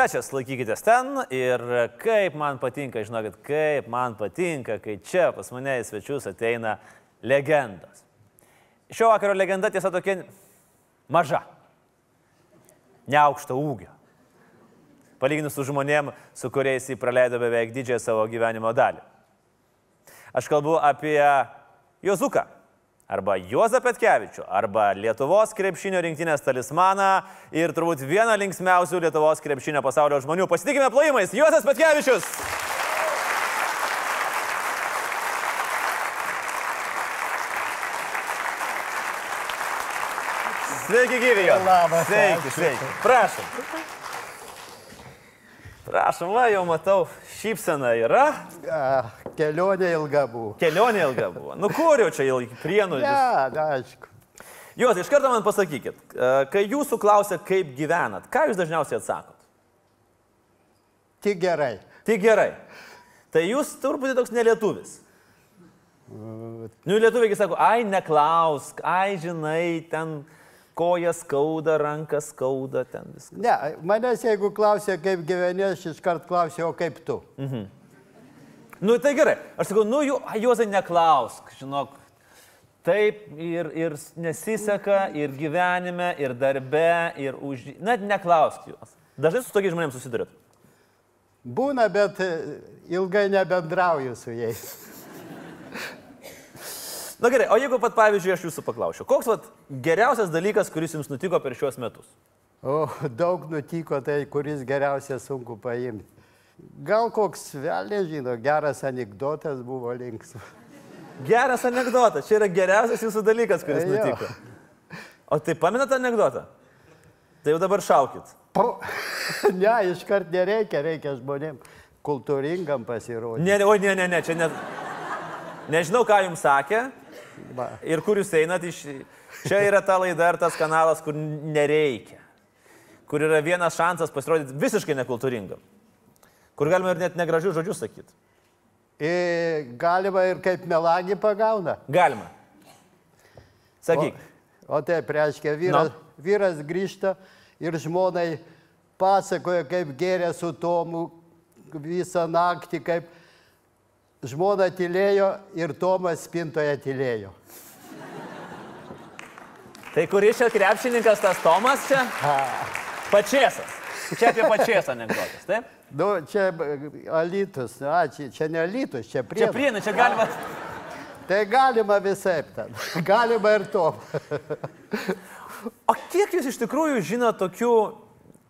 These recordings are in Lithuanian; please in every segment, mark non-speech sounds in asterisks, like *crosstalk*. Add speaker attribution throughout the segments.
Speaker 1: Svečias, laikykitės ten ir kaip man patinka, žinokit, kaip man patinka, kai čia pas mane į svečius ateina legendos. Šio vakaro legenda tiesa tokia maža, neaukšto ūgio. Palyginus su žmonėm, su kuriais jį praleido beveik didžiąją savo gyvenimo dalį. Aš kalbu apie Jozuką arba Juozą Petkevičių, arba Lietuvos krepšinio rinktinės talismaną ir turbūt vieną linksmiausių Lietuvos krepšinio pasaulio žmonių. Pasitikime plojimais, Juozas Petkevičius. Sveiki, gyvi.
Speaker 2: Labas,
Speaker 1: Sveiki, sveiki. Prašom. Prašom, va, jau matau, šypsena yra.
Speaker 2: A, kelionė ilga buvo.
Speaker 1: Kelionė ilga buvo. Nu kur jau čia iki prienų?
Speaker 2: Ne, ja, aišku.
Speaker 1: Jūs iš karto man pasakykit, kai jūsų klausia, kaip gyvenat, ką jūs dažniausiai atsakot?
Speaker 2: Tik gerai.
Speaker 1: Tai gerai. Tai jūs turbūt toks nelietuvis. Nu, lietuviai sako, ai, neklausk, ai, žinai, ten koja skauda, rankas skauda, ten viskas.
Speaker 2: Ne, manęs jeigu klausė, kaip gyveni, aš iškart klausiu, o kaip tu.
Speaker 1: Nu, tai gerai. Aš sakau, nu, ai, Juozai, neklausk, žinok. Taip ir, ir nesiseka, ir gyvenime, ir darbe, ir už... Net neklausk juos. Dažnai su tokiais žmonėmis susidurėt.
Speaker 2: Būna, bet e, ilgai nebendrauju su jais.
Speaker 1: Na gerai, o jeigu pat pavyzdžiui aš jūsų paklausiu, koks vat, geriausias dalykas, kuris jums nutiko per šiuos metus?
Speaker 2: O daug nutiko, tai kuris geriausia sunku paimti. Gal koks velnė žino, geras anegdotas buvo linksmas.
Speaker 1: Geras anegdotas, čia yra geriausias jūsų dalykas, kuris
Speaker 2: Jo.
Speaker 1: nutiko. O tai pamenat anegdotą? Tai jau dabar šaukit.
Speaker 2: Po... *laughs* ne, iškart nereikia, reikia žmonėm kultūringam pasirodyti.
Speaker 1: Ne, oi, ne, ne, ne, čia net... Nežinau, ką jums sakė
Speaker 2: Va.
Speaker 1: ir kur jūs einat iš... Čia yra ta laida ir tas kanalas, kur nereikia. Kur yra vienas šansas pasirodyti visiškai nekultūringam. Kur galima ir net negražių žodžių sakyti.
Speaker 2: Ir galima ir kaip melagį pagauna.
Speaker 1: Galima. Sakyk.
Speaker 2: O, o taip, reiškia, vyras,
Speaker 1: Nu.
Speaker 2: vyras grįžta ir žmonai pasakoja, kaip gėrė su Tomu visą naktį, kaip žmona tylėjo ir Tomas spintoje tylėjo.
Speaker 1: Tai kuris čia krepšininkas tas Tomas čia? Pačiasas. Čia apie pačiasą anegdotas, taip?
Speaker 2: Nu, čia Alitus, a, čia, čia ne Alitus, čia prie.
Speaker 1: Čia prienai, čia galima.
Speaker 2: Tai galima visai ten. Galima ir to.
Speaker 1: O kiek jūs iš tikrųjų žinote tokių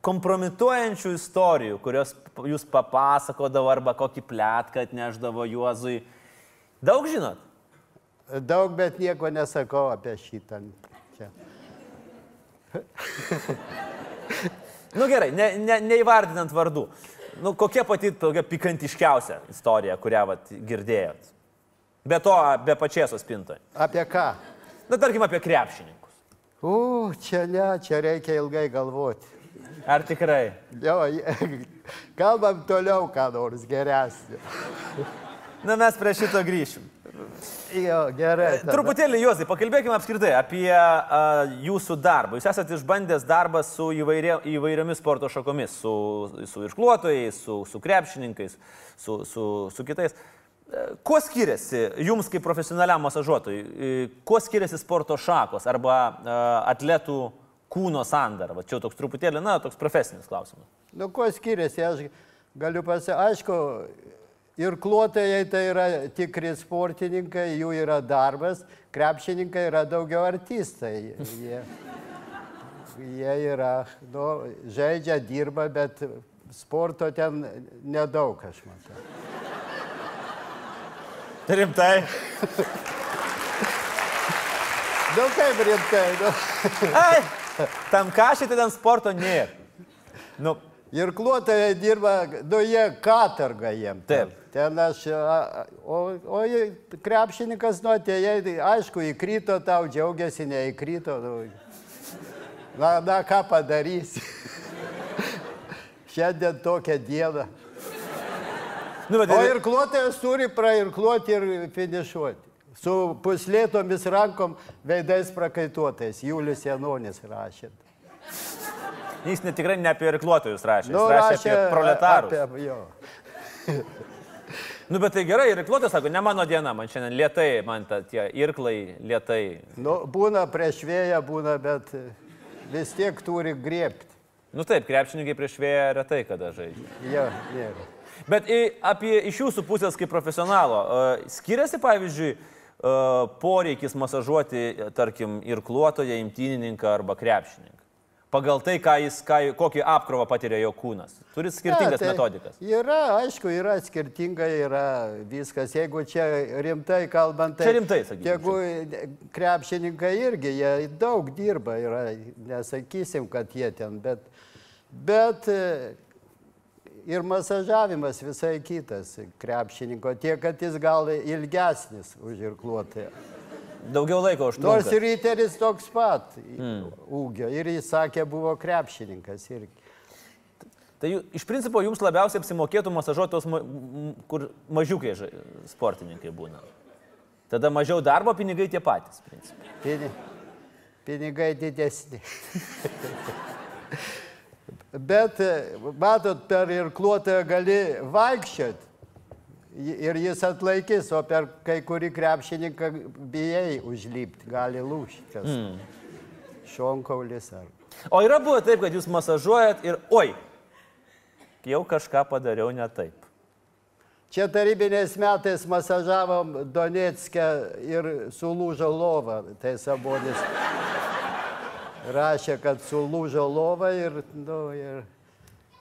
Speaker 1: kompromituojančių istorijų, kurios jūs papasakodavo arba kokį plėtką atneždavo Juozui? Daug žinot?
Speaker 2: Daug, bet nieko nesakau apie šitą.
Speaker 1: Nu gerai, ne, ne, neįvardinant vardų. Nu, kokia pati tokia pikantiškiausia istorija, kurią vat, girdėjot? Be to, be pačiesos spintoje.
Speaker 2: Apie ką?
Speaker 1: Na, tarkim, apie krepšininkus.
Speaker 2: U, čia ne, čia reikia ilgai galvoti.
Speaker 1: Ar tikrai?
Speaker 2: Jo, kalbam toliau, ką nors geresnio.
Speaker 1: Na, mes prie šito grįšim.
Speaker 2: Jo, gerai. tada.
Speaker 1: Truputėlį, Juozai, pakalbėkime apskritai apie a, jūsų darbą. Jūs esate išbandęs darbą su įvairia, įvairiomis sporto šakomis, su, su irkluotojais, su, su krepšininkais, su, su, su kitais. E, Kuo skiriasi jums kaip profesionaliam masažuotojui, e, kuo skiriasi sporto šakos arba a, atletų kūno sandara? Va, čia toks truputėlį, na, toks profesinis klausimas.
Speaker 2: Nu, kuo skiriasi, aš galiu pasakyti, aišku, ir klotojai tai yra tikri sportininkai, jų yra darbas, krepšininkai yra daugiau artistai. Jie, jie yra, nu, žaidžia, dirba, bet sporto ten nedaug, aš matau.
Speaker 1: Rimtai.
Speaker 2: Nu, kaip rimtai, nu.
Speaker 1: Ai, *laughs* tam kažkai ten sporto nėra. Nu,
Speaker 2: Ir klotojai dirba, nu jie katarga jiem.
Speaker 1: Taip.
Speaker 2: Ten aš, o, o krepšininkas, nu atėjai, tai aišku, įkrito tau, džiaugiasi, neįkrito. Nu. Na, na, ką padarysi. *laughs* Šiandien tokia diena.
Speaker 1: nu, bet,
Speaker 2: O ir klotojas turi prairkluoti ir finišuoti. Su puslėtomis rankom veidais prakaituotais. Julius Janonis rašė.
Speaker 1: Jis ne tikrai ne apie irkluotojus rašė,
Speaker 2: Nu,
Speaker 1: jis rašė apie proletarus.
Speaker 2: Apie, jo.
Speaker 1: Nu, bet tai gerai, irkluotojas sako, ne mano diena, man šiandien lietai, man ta, tie irklai lietai.
Speaker 2: Nu, būna prieš vėją, būna, bet vis tiek turi griebti.
Speaker 1: Nu taip, krepšininkai prieš vėją retai kada žaidžia.
Speaker 2: Jo, nėra.
Speaker 1: Bet į, apie iš jūsų pusės kaip profesionalo, uh, skiriasi pavyzdžiui uh, poreikis masažuoti, e, tarkim, irkluotoją, imtynininką arba krepšininką? Pagal tai, ką jis, ką, kokį apkrovą patiria jo kūnas. Turit skirtingas
Speaker 2: Ne, tai
Speaker 1: metodikas.
Speaker 2: Yra, aišku, yra skirtingai, yra viskas. Jeigu čia rimtai kalbant, tai...
Speaker 1: Čia rimtai, sakykim,
Speaker 2: Jeigu krepšininkai irgi, jie daug dirba, yra, nesakysim, kad jie ten, bet, bet e, ir masažavimas visai kitas krepšininko, tiek, kad jis gal ilgesnis už irkluotoją.
Speaker 1: Daugiau laiko užtrunka.
Speaker 2: Nors ir Ryteris toks pat mm. ūgio ir jis sakė, buvo krepšininkas irgi.
Speaker 1: Tai iš principo jums labiausiai apsimokėtų masažuoti tos, ma, kur mažiukai sportininkai būna. Tada mažiau darbo pinigai tie patys.
Speaker 2: Pini, pinigai didesni. *laughs* Bet, e, matot, per irkluotoją gali vaikščioti ir jis atlaikys, o per kai kurį krepšininką bijai užlipti, gali lūšti. Mm. Šonkaulis ar.
Speaker 1: O yra buvę taip, kad jūs masažuojat ir oi, jau kažką padariau ne taip.
Speaker 2: Čia tarybiniais metais masažavom Donetskę ir sulūžo lova. Tai sabonis rašė, kad sulūžo lova ir, nu, ir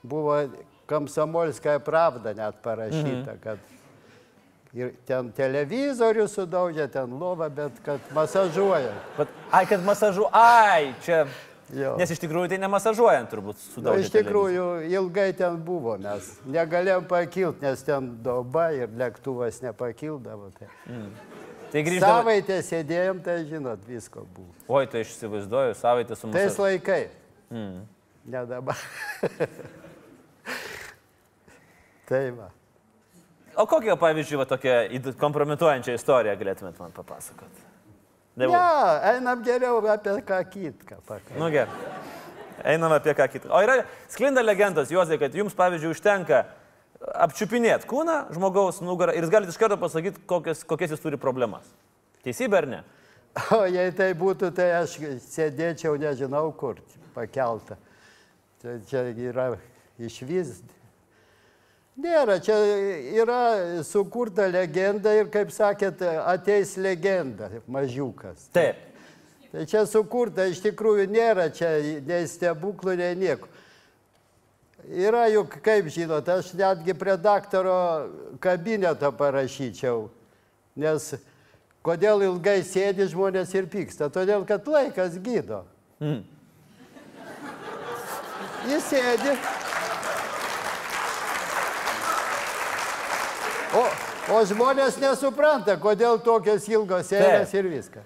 Speaker 2: buvo Kamsamolskая pravda net parašyta, mhm. kad ir ten televizorių sudaužė, ten lova, bet kad masažuoja.
Speaker 1: Bet, ai, kad masažu, ai, čia.
Speaker 2: Jo.
Speaker 1: Nes iš tikrųjų tai nemasažuojant turbūt
Speaker 2: Na,
Speaker 1: sudaužė.
Speaker 2: iš tikrųjų, ilgai ten buvo, mes negalėjom pakilti, nes ten doba ir lėktuvas nepakildavo. Tai.
Speaker 1: Tai grįždavo.
Speaker 2: Savaitę sėdėjom, tai žinot, visko buvo.
Speaker 1: Oi, tai aš įsivaizduoju, savaitę su
Speaker 2: Tais
Speaker 1: masažu.
Speaker 2: laikai. Ne dabar. *laughs* tai va.
Speaker 1: O kokią, pavyzdžiui, va, tokią kompromituojančią istoriją galėtumėt man papasakoti?
Speaker 2: Ne, einam geriau apie ką kitką.
Speaker 1: Nu gerai. Einam apie ką kitą. O yra sklinda legendos, Juozai, kad jums, pavyzdžiui, užtenka apčiupinėti kūną žmogaus nugarą ir jūs galite iš karto pasakyti, kokias, kokias jis turi problemas. Teisybė ar ne?
Speaker 2: O jei tai būtų, tai aš sėdėčiau nežinau kur pakeltą. Čia, čia yra iš vis. Nėra, čia yra sukurta legenda ir, kaip sakėt, ateis legenda, mažiukas.
Speaker 1: Taip.
Speaker 2: Tai čia sukurta, iš tikrųjų nėra čia nei stebuklų, nei nieko. Yra juk, kaip žinot, aš netgi prie daktaro kabineto parašyčiau, nes kodėl ilgai sėdi žmonės ir pyksta, todėl kad laikas gydo. Mm. Jis sėdi. O, o žmonės nesupranta, kodėl tokios ilgos eilės ir viską.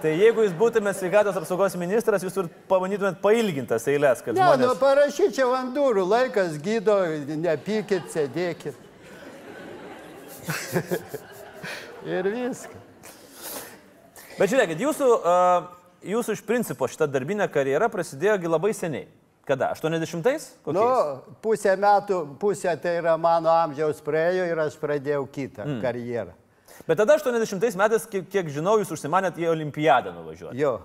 Speaker 1: Tai jeigu jūs būtumėte sveikatos apsaugos ministras, jūs pamanytumėt pailgintas eilės, kad
Speaker 2: Ne, nu
Speaker 1: žmonės...
Speaker 2: parašyčiau ant durų, laikas gydo, nepykit, sėdėkit. *laughs* ir viskas.
Speaker 1: Bet žiūrėkit, jūsų, jūsų iš principo šita darbinė karjera prasidėjogi labai seniai. Kada? 80-ais?
Speaker 2: Nu, pusę metų, pusę tai yra mano amžiaus praėjo ir aš pradėjau kitą mm. karjerą.
Speaker 1: Bet tada 80 metais, kiek, kiek žinau, jūs užsimanėt į olimpiadą nuvažiuoti.
Speaker 2: Jo.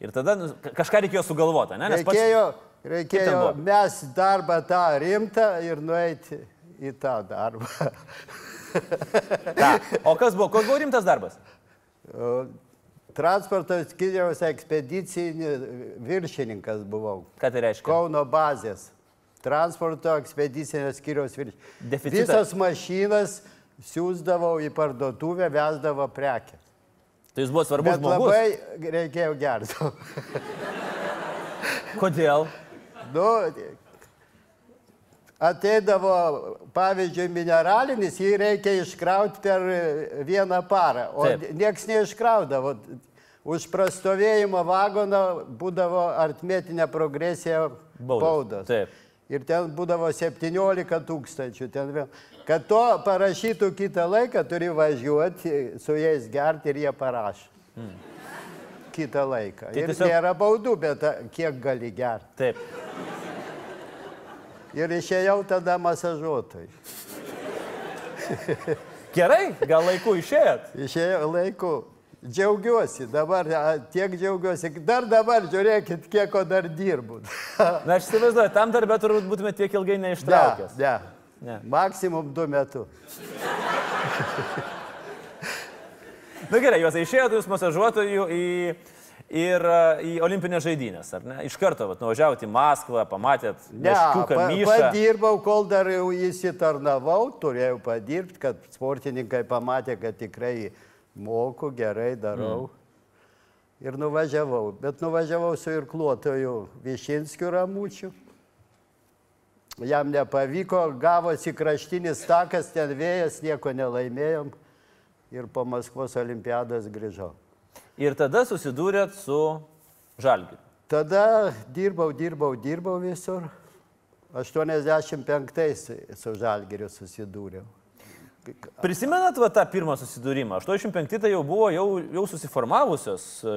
Speaker 1: Ir tada nu, ka- kažką reikėjo sugalvoti, ne? Nes pats-
Speaker 2: Reikėjo,
Speaker 1: ten
Speaker 2: reikėjo mes darbą tą rimtą ir nueiti į tą darbą.
Speaker 1: Ta. O kas buvo? Koks buvo rimtas darbas?
Speaker 2: Transporto skyriaus ekspedicinis viršininkas buvau.
Speaker 1: Ką tai reiškia?
Speaker 2: Kauno bazės. Transporto ekspedicinės skyriaus viršininkas.
Speaker 1: Deficitą-
Speaker 2: Visas mašinas siūsdavau į parduotuvę, vesdavo prekę.
Speaker 1: Tai jūs buvo svarbus
Speaker 2: Bet
Speaker 1: žmogus.
Speaker 2: labai reikėjo gerti. *laughs*
Speaker 1: Kodėl?
Speaker 2: nu, ateidavo, pavyzdžiui, mineralinis, jį reikia iškrauti per vieną parą, o
Speaker 1: Taip.
Speaker 2: nieks neiškraudavo. Už prastovėjimą vagoną būdavo artmetinė progresija
Speaker 1: Baudos.
Speaker 2: baudos.
Speaker 1: Taip.
Speaker 2: Ir ten būdavo 17 tūkstančių. Vėl. Kad to parašytų kitą laiką, turi važiuoti su jais gerti ir jie parašo. Kitą laiką.
Speaker 1: Tai
Speaker 2: ir
Speaker 1: tiesiog-
Speaker 2: nėra baudų, bet kiek gali gerti.
Speaker 1: Taip.
Speaker 2: Ir išėjau tada masažuotojai.
Speaker 1: Gerai, gal laiku išėjot?
Speaker 2: Išėjau laiku. Džiaugiuosi, dabar tiek džiaugiuosi. Dar dabar žiūrėkit, kiek ko dar dirbu.
Speaker 1: Na, aš įsivaizduoju, tam darbė turbūt būtume tiek ilgai
Speaker 2: Ne,
Speaker 1: neištraukęs.
Speaker 2: ne.
Speaker 1: Ne.
Speaker 2: Maksimum du metus.
Speaker 1: Na gerai, juos išėjote jūs masažuotojų į, ir į olimpinės žaidynės, ar ne? Iš karto vat, nuvažiavote į Maskvą, pamatėt
Speaker 2: Ne,
Speaker 1: meškiuką
Speaker 2: pa,
Speaker 1: myšą.
Speaker 2: padirbau, kol dar jau įsitarnavau, turėjau padirbti, kad sportininkai pamatė, kad tikrai moku, gerai darau. Mm. Ir nuvažiavau, bet nuvažiavau su irkluotoju Višinskiu Ramučiu. Jam nepavyko, gavosi kraštinis takas, ten vėjas, nieko nelaimėjom. Ir po Maskvos olimpiados grįžau.
Speaker 1: Ir tada susidūrėt su Žalgiriu.
Speaker 2: Tada dirbau, dirbau, dirbau visur. 85-ais su Žalgiriu susidūriau.
Speaker 1: Prisimenat va, tą pirmą susidūrimą? 85 tai jau buvo jau, jau susiformavusios e,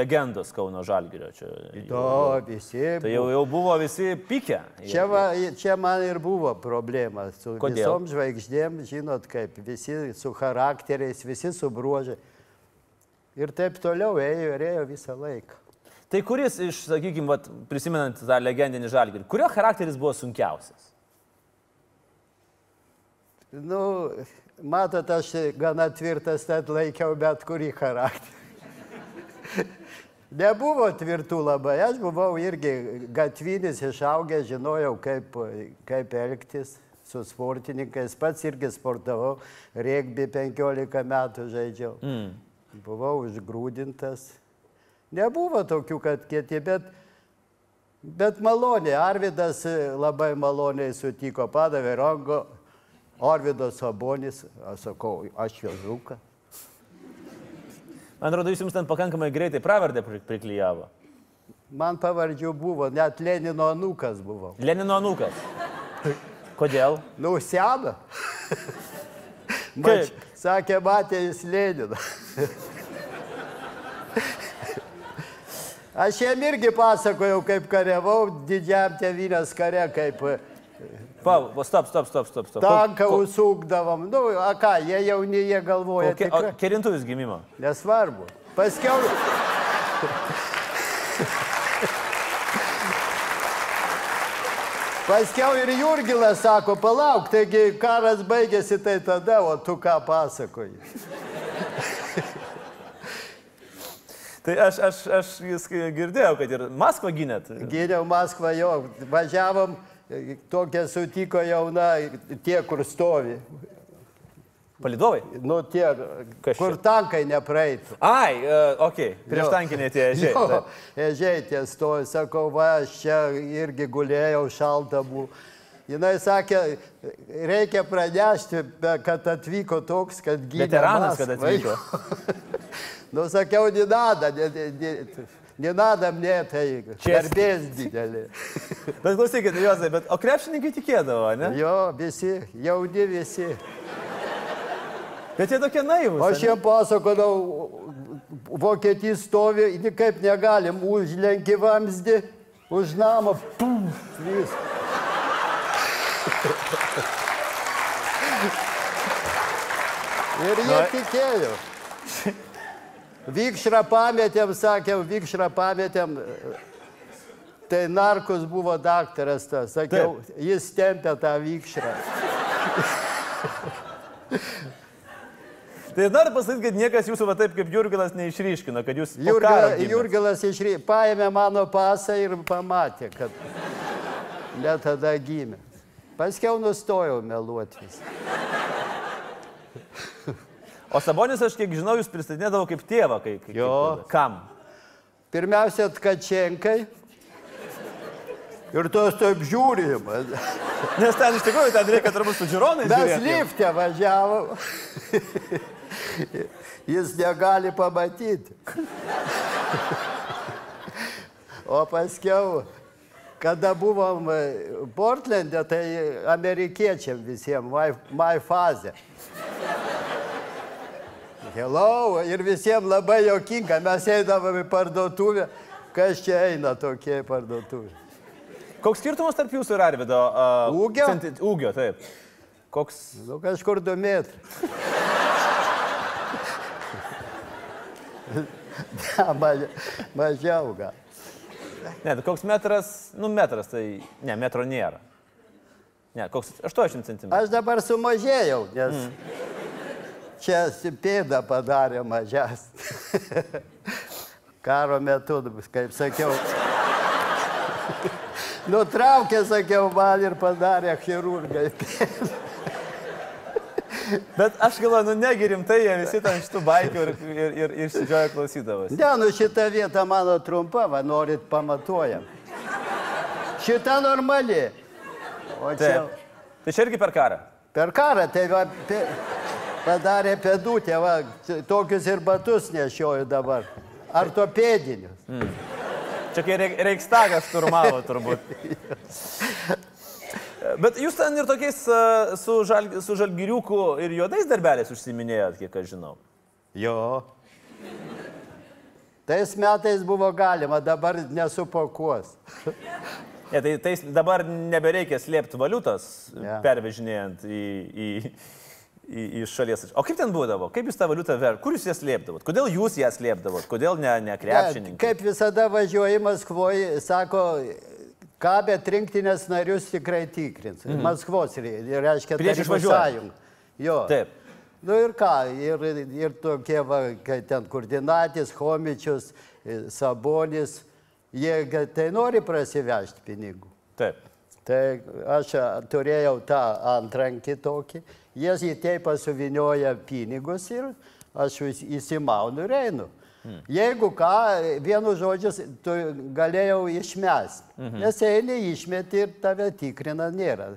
Speaker 1: legendos Kauno Žalgirio. Čia,
Speaker 2: To visi.
Speaker 1: tai jau, jau buvo visi pykę.
Speaker 2: Čia, va, čia man ir buvo problema su
Speaker 1: Kodėl?
Speaker 2: visom žvaigždėm, žinot, kaip visi su charakteriais, visi su bruožai. Ir taip toliau ėjo ir ėjo visą laiką.
Speaker 1: Tai kuris iš, sakykime, prisimenant tą legendinį Žalgirį, kurio charakteris buvo sunkiausias?
Speaker 2: Nu, matot, aš gana tvirtas net laikiau bet kurį charakterį. Nebuvo tvirtų labai, aš buvau irgi gatvinis, išaugęs, žinojau, kaip, kaip elgtis su sportininkais, pats irgi sportavau, rėkbi 15 metų žaidžiau. Mm. Buvau užgrūdintas. Nebuvo tokių, kad kiti, bet, bet maloniai. Arvidas labai maloniai sutiko, padavė rango. Arvidas Sabonis, aš sakau, aš Jozuka.
Speaker 1: Man atrodo, jūs jums ten pakankamai greitai pravardę pri- priklyjavo.
Speaker 2: Man pavardžių buvo, net Lenino anūkas buvo.
Speaker 1: Lenino anūkas. Kodėl?
Speaker 2: Nu, sena. *laughs* Mač, sakė, matė jis Leniną. Aš jam irgi pasakojau, kaip kariavau didžiam tėvynės kare, kaip
Speaker 1: Pau, o, stop, stop, stop, stop. stop.
Speaker 2: tanką
Speaker 1: Ko-
Speaker 2: užsukdavom. Nu, a ką, jie jauni, jie galvoja,
Speaker 1: kokie-
Speaker 2: tikrai.
Speaker 1: Kelintų jūs gimimo?
Speaker 2: Nesvarbu. Paskiau. Paskiau ir Jurgilas sako, palauk, taigi karas baigėsi tai tada, o tu ką pasakoji.
Speaker 1: Tai aš, aš, aš girdėjau, kad ir Maskvą gynėt.
Speaker 2: Gyniau Maskvą jo, važiavom, tokia sutiko jauna, tie, kur stovi.
Speaker 1: Palidovai?
Speaker 2: Nu, tie,
Speaker 1: Kas čia?
Speaker 2: kur tankai nepraeitų.
Speaker 1: Ai, uh, ok, prieš tankinė tie ežiai.
Speaker 2: Jo,
Speaker 1: taip.
Speaker 2: ežiai tie stovi, sakau, va, aš čia irgi gulėjau, šalta buvo. Jis sakė, reikia pranešti, kad atvyko toks, kad gynė.
Speaker 1: Veteranas, kad atvyko. *laughs*
Speaker 2: nu, sakiau, nenada, ne, ne, ne, Nenada mne tai garbės didelė.
Speaker 1: bet klausykit, nu, Juozai, bet o krepšininkai tikėdavo, ne?
Speaker 2: Jo, visi, jauni visi.
Speaker 1: Bet jie tokie naivūs.
Speaker 2: Aš jiem pasakodavau, vokietys stovi, kaip negalim, užlenki vamzdį, už namą, pum, viskas. *laughs* Ir jie
Speaker 1: Na,
Speaker 2: tikėjo. *laughs* Vykšrą pametėm, sakiau, vykšrą pametėm. Tai narkus buvo daktaras tas, sakiau, jis tempė tą vykšrą.
Speaker 1: Tai noriu pasakyti, kad niekas jūsų va taip kaip Jurgilas neišryškino, kad jūs...
Speaker 2: Jurgila. Jurgilas išry... paėmė mano pasą ir pamatė, kad ne tada gimė. Paskiau nustojau meluoti.
Speaker 1: O Sabonis, aš kiek žinau, jūs pristatinėdavo kaip tėvą. Kai, kai,
Speaker 2: Jo.
Speaker 1: Kaip, kam?
Speaker 2: Pirmiausia, Tkačenkai. Ir tos taip žiūrim.
Speaker 1: Nes ten iš tikrųjų ten reikia turbūt su žiūronais.
Speaker 2: Mes
Speaker 1: žiūrėt jau.
Speaker 2: liftę važiavom. Jis negali pamatyti. O paskiau, kada buvom e, Portlande, tai amerikiečiam visiems, my, my fazė. Hello, ir visiems labai jokinga, mes eidavom į parduotuvę, kas čia eina tokie į parduotuvę.
Speaker 1: Koks skirtumas tarp jūsų ir Arvido? Uh,
Speaker 2: Ūgio?
Speaker 1: Centi... Ūgio, taip. Koks...
Speaker 2: Nu, kažkur du metrai. ne, mažia, mažiau gal.
Speaker 1: Ne, tai koks metras, nu metras, tai ne, metro nėra. Ne, koks 80 cm.
Speaker 2: Aš dabar sumažėjau, nes mm. Čia pėdą padarė mažas. Karo metu, kaip sakiau. Nutraukė, sakiau, man ir padarė chirurgai.
Speaker 1: Bet aš galvoju, nu negi rimtai, jie visi ten šitų baikių ir, ir, ir, ir išsidžioja klausydavosi.
Speaker 2: Ne, nu šita vieta mano trumpa, va, norit pamatuojam. Šita normali. O čia
Speaker 1: Taip. Tai čia irgi per karą.
Speaker 2: per karą, tai va, pe, padarė pėdutę, va, tokius ir batus nešioju dabar. Artopėdinius.
Speaker 1: Čia kai Reik- Reikstagas turmavo turbūt. Bet jūs ten ir tokiais a, su, žal, su žalgiriuku ir juodais darbeliais užsiminėjot, kiek aš žinau.
Speaker 2: Jo. Tais metais buvo galima, dabar nesupakuos.
Speaker 1: Ne, tai, tai dabar nebereikia slėpti valiutos,
Speaker 2: Ne.
Speaker 1: pervežinėjant į, į, į, į šalies. O kaip ten būdavo? Kaip jūs tą valiutą ver? Kur jūs ją slėpdavot? Kodėl jūs ją slėpdavot? Kodėl ne, ne krepšininkai?
Speaker 2: Kaip visada važiuoju į Maskvoje, sako, ką bet rinktinės narius tikrai tikrins. Mhm. Maskvos, re- reiškia,
Speaker 1: Prieš išvažiuojant.
Speaker 2: Jo.
Speaker 1: Taip.
Speaker 2: Nu ir ką, ir, ir tokie, va, kai ten koordinatis, Homičius, e, Sabonis, jie tai nori prasivežti pinigų.
Speaker 1: Taip.
Speaker 2: Tai aš turėjau tą antrankį tokį, jie į teipą suvinioja pinigus ir aš įsimaunu ir einu. Hmm. Jeigu ką, vienu žodžiu, tu galėjau išmesti. Mhm. Nes eini išmeti ir tave tikrina nėra.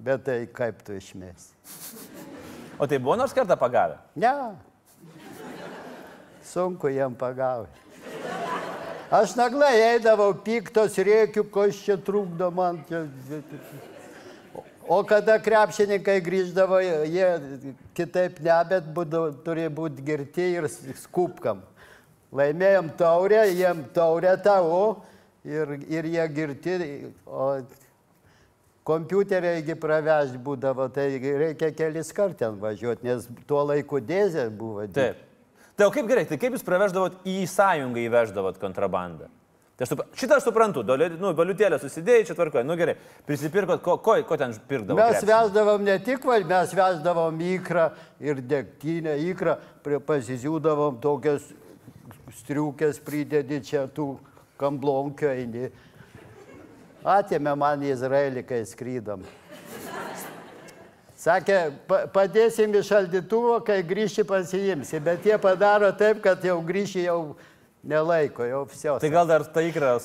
Speaker 2: Bet tai kaip tu išmesi?
Speaker 1: O tai buvo nors kartą pagavę?
Speaker 2: Ne. Sunku jam pagauti. Aš naglai eidavau piktos, rėkiu, kas čia trukdo man. Čia... O kada krepšininkai grįždavo, jie kitaip ne, bet būdavo, turėjo būti girti ir skupkam. Laimėjom taurę, jiem taurę tavo ir, ir jie girti, o kompiuteriai pravežti būdavo, tai reikia kelis kart ten važiuoti, nes tuo laiku dėzė buvo.
Speaker 1: Taip. Tai o kaip gerai, tai kaip jūs praveždavot į sąjungą įveždavot kontrabandą? Tai aš, šitą aš suprantu, dolė- nu, valiutėlę susidėjai, čia tvarkoja, nu gerai, prisipirkot, ko, ko, ko ten pirkdavo?
Speaker 2: Mes veždavom ne tik val, mes veždavom įkrą ir degtinę, įkrą, pasižiūdavom tokias striukės pridedi čia tų kamblonkių eini. Atėmė man į Izraelį, kai skrydom. Sakė, "Pa- padėsim į šaldytuvą, kai grįši pasiimsi, bet jie padaro taip, kad jau grįši jau nelaiko, jau visios.
Speaker 1: Tai gal dar ta įkra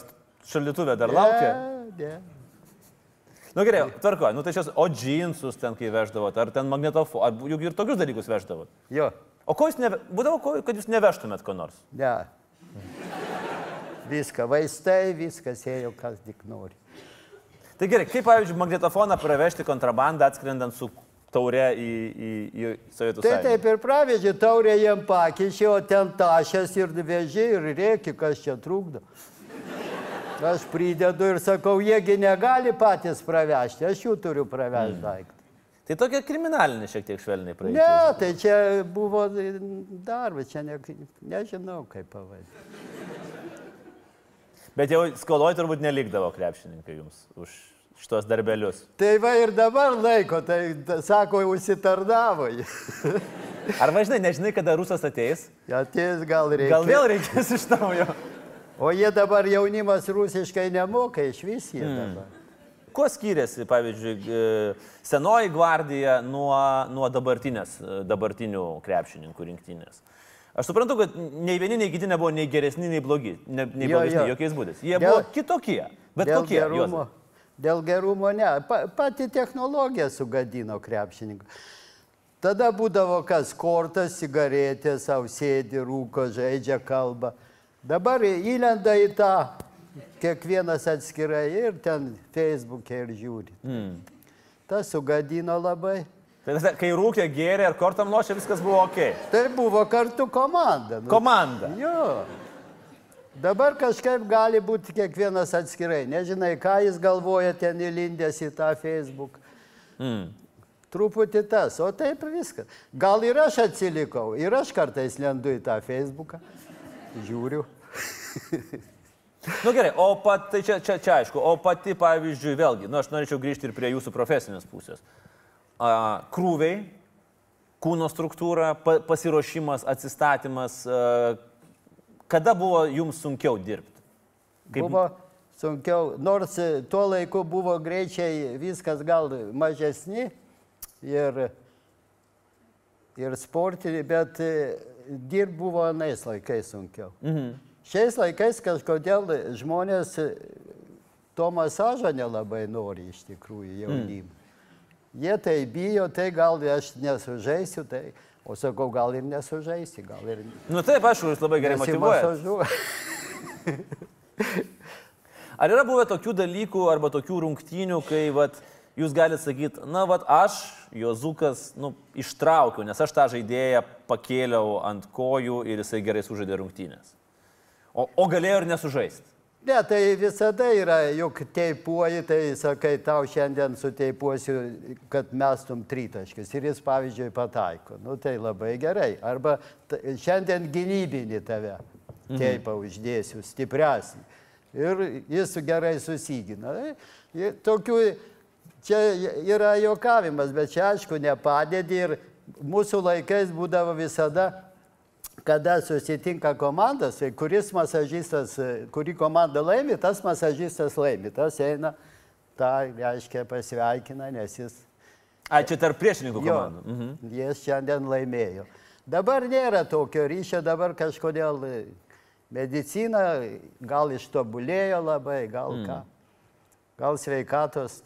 Speaker 1: šaldytuvė dar laukia?
Speaker 2: Ne, ne.
Speaker 1: Nu, gerai, tvarkoja, nu tai šios, o džinsus ten kai veždavot, ar ten magnetofoną, ar juk ir tokius dalykus veždavot.
Speaker 2: Jo,
Speaker 1: O ko jūs, neve... būdavo, ko, kad jūs nevežtumėt ko nors?
Speaker 2: ne. Viską, vaistai, viskas ėjo, kas tik nori.
Speaker 1: Tai gerai, kaip pavyzdžiui magnetofoną pravežti kontrabandą atskrendant su taure į, į, į Sovietų
Speaker 2: Tai
Speaker 1: sąjungą?
Speaker 2: taip ir pravežė, taurė jiem pakeičė, o ten tašęs ir vežė ir rėki, kas čia trukdo. Aš pridedu ir sakau, jiegi negali patys pravežti, aš jų turiu pravežti daiktą.
Speaker 1: Tai tokia kriminalinė šiek tiek švelniai praeiti.
Speaker 2: Ne, tai čia buvo darbas, čia ne, nežinau kaip pavadinti.
Speaker 1: Bet jau skoloj turbūt nelikdavo krepšininkai jums už šitos darbelius.
Speaker 2: Tai va ir dabar laiko, tai ta- sako, užsitarnavo. jie. *laughs*
Speaker 1: Ar važinai, nežinai, kada rusas ateis?
Speaker 2: Ateis gal reikia.
Speaker 1: Gal vėl reikės iš naujo?
Speaker 2: O jie dabar jaunimas rusiškai nemoka iš vis jie dabar.
Speaker 1: Kuo skiriasi, pavyzdžiui, senoji gvardija nuo, nuo dabartinės, dabartinių krepšininkų rinktinės? Aš suprantu, kad nei vieni, nei kiti nebuvo nei geresni, nei blogi, ne, nei
Speaker 2: Jo,
Speaker 1: blogesni,
Speaker 2: jo.
Speaker 1: jokiais būdais. Jie
Speaker 2: Dėl-
Speaker 1: buvo kitokie. Bet kokie?
Speaker 2: gerumo,
Speaker 1: Juozai?
Speaker 2: Dėl gerumo ne. Pa, pati technologija sugadino krepšininkų. Tada būdavo kas kortas, cigaretė, savo sėdi, rūko, žaidžia kalbą. Dabar įlenda į tą, kiekvienas atskirai ir ten Facebook'e ir žiūri. Mm. Tas sugadino labai.
Speaker 1: Tai tas, kai rūkė, gėrė ir kortam lošė, viskas buvo ok.
Speaker 2: Tai buvo kartu komanda. Nu,
Speaker 1: Komanda.
Speaker 2: Jo. Dabar kažkaip gali būti kiekvienas atskirai. Nežinai, ką jis galvoja ten įlindęs į tą Facebook. Mm. Truputį tas, o taip viskas. Gal ir aš atsilikau, ir aš kartais lendu į tą Facebooką. Žiūriu.
Speaker 1: Na nu, gerai, o pat, tai čia, čia, čia aišku, o pati, pavyzdžiui, vėlgi, nu aš norėčiau grįžti ir prie jūsų profesinės pusės. A, krūviai, kūno struktūra, pa, pasiruošimas, atsistatymas, a, Kada buvo jums sunkiau dirbti?
Speaker 2: Kaip... Buvo sunkiau, nors tuo laiku buvo greičiai viskas gal mažesni ir, ir sportiniai, bet dirb buvo anais laikais sunkiau. Mhm. Šiais laikais kažkodėl žmonės to masažo nelabai nori iš tikrųjų jaunimą. Mm. Jie tai bijo, tai gal aš nesužaisiu, tai O sakau, gal ir nesužaisi, gal ir...
Speaker 1: Nu taip, aišku, jūs labai gerai motivuojate. Ar yra buvę tokių dalykų arba tokių rungtynių, kai vat, jūs galite sakyti, na, vat, aš, Jozukas, nu, ištraukiau, nes aš tą žaidėją pakėliau ant kojų ir jisai gerai sužaidė rungtynės. O, o galėjo ir nesužaisti.
Speaker 2: Ne, tai visada yra, juk teipuoji, tai sakai, tau šiandien suteipuosiu, kad mestum tritaškis ir jis, pavyzdžiui, pataiko. Nu, tai labai gerai. Arba šiandien gynybinį tave mhm. teipą uždėsiu, stipresnį. Ir jis gerai susigina. Tokių, čia yra jokavimas, bet čia aišku nepadėdi ir mūsų laikais būdavo visada kada susitinka komandas, tai kuris masažistas, kuri komanda laimi, tas masažistas laimi. Tas eina, tą reiškia pasveikina, nes jis...
Speaker 1: A, čia tarp priešininkų komandų.
Speaker 2: Jo, mhm. Jis šiandien laimėjo. Dabar nėra tokio ryšio, dabar kažkodėl medicina gal ištobulėjo labai, gal mm. ką. Gal sveikatos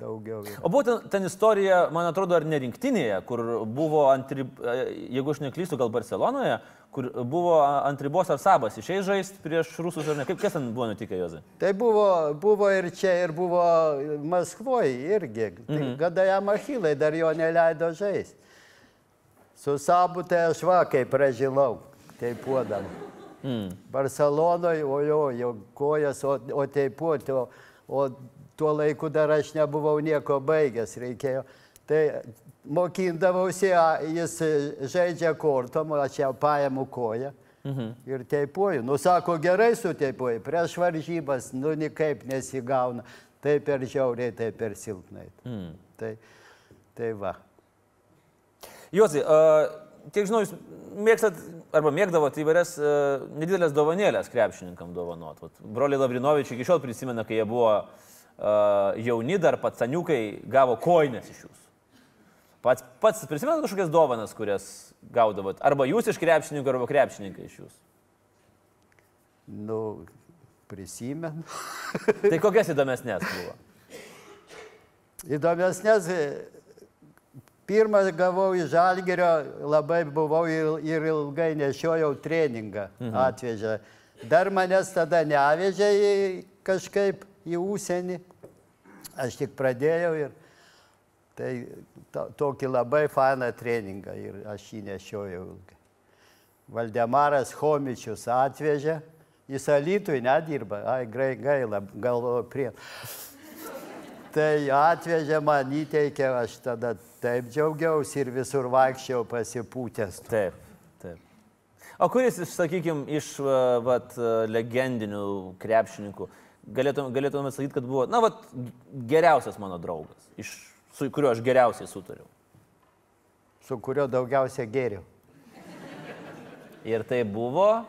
Speaker 2: daugiau. Yra.
Speaker 1: O būtent ten istorija, man atrodo, ar ne rinktinėje, kur buvo, ant, jeigu aš neklystu, gal Barcelonoje, kur buvo ant ribos ar sabas išėjai žaisti prieš rusus ar ne. Kaip kas ten buvo nutikę, Jozai?
Speaker 2: Tai buvo, buvo ir čia, ir buvo Maskvoje irgi. Tai mhm. Kada jam Achilai dar jo neleido žaisti. Su sabu tai aš vakai pražilau, teipuodam. Mm. Barcelonoje, o jo, jo kojas, o, o teipuoti, o, o tuo laiku dar aš nebuvau nieko baigęs, reikėjo. Tai mokindavausi, jis žaidžia kortom, aš jau paimu koją. Mhm. Ir teipuoju. Nu, sako, gerai suteipuoju, prieš varžybas, nu, nikaip nesigauna. Tai per žiauriai, tai per silpnai. Mhm. Tai, tai va.
Speaker 1: Juozai, uh, kiek žinau, jūs mėgstat arba mėgdavote įvairias uh, nedidelės dovanėlės krepšininkam dovanot. Broliai Lavrinovičiai iki šiol prisimena, kai jie buvo uh, jauni dar patsaniukai gavo koinės iš jūsų. Pats, pats prisimenat kažkokias dovanas, kurias gaudavot? Arba jūs iš krepšininkų, arba krepšininkai iš jūsų?
Speaker 2: Nu, prisimenu. *laughs*
Speaker 1: tai kokias įdomesnės buvo?
Speaker 2: Įdomesnės, pirmą gavau iš Žalgerio, labai buvau ir ilgai nešiojau treningą mhm. atvežę. Dar manęs tada nevežė kažkaip į užsienį. Aš tik pradėjau ir tai to, tokį labai fainą treningą ir aš jį nešiojau ilgai. Valdemaras Homičius atvežė, jis alytui nedirba, ai gaila, galvoju prie. Tai atvežė man, įteikė, aš tada taip džiaugiausi ir visur vaikščiau pasipūtęs.
Speaker 1: Taip, taip. O kuris, sakykime, iš vat, legendinių krepšininkų galėtume, galėtume sakyti, kad buvo, na, vat, geriausias mano draugas, iš, su kuriuo aš geriausiai sutariau.
Speaker 2: Su kuriuo daugiausiai geriau.
Speaker 1: Ir tai buvo.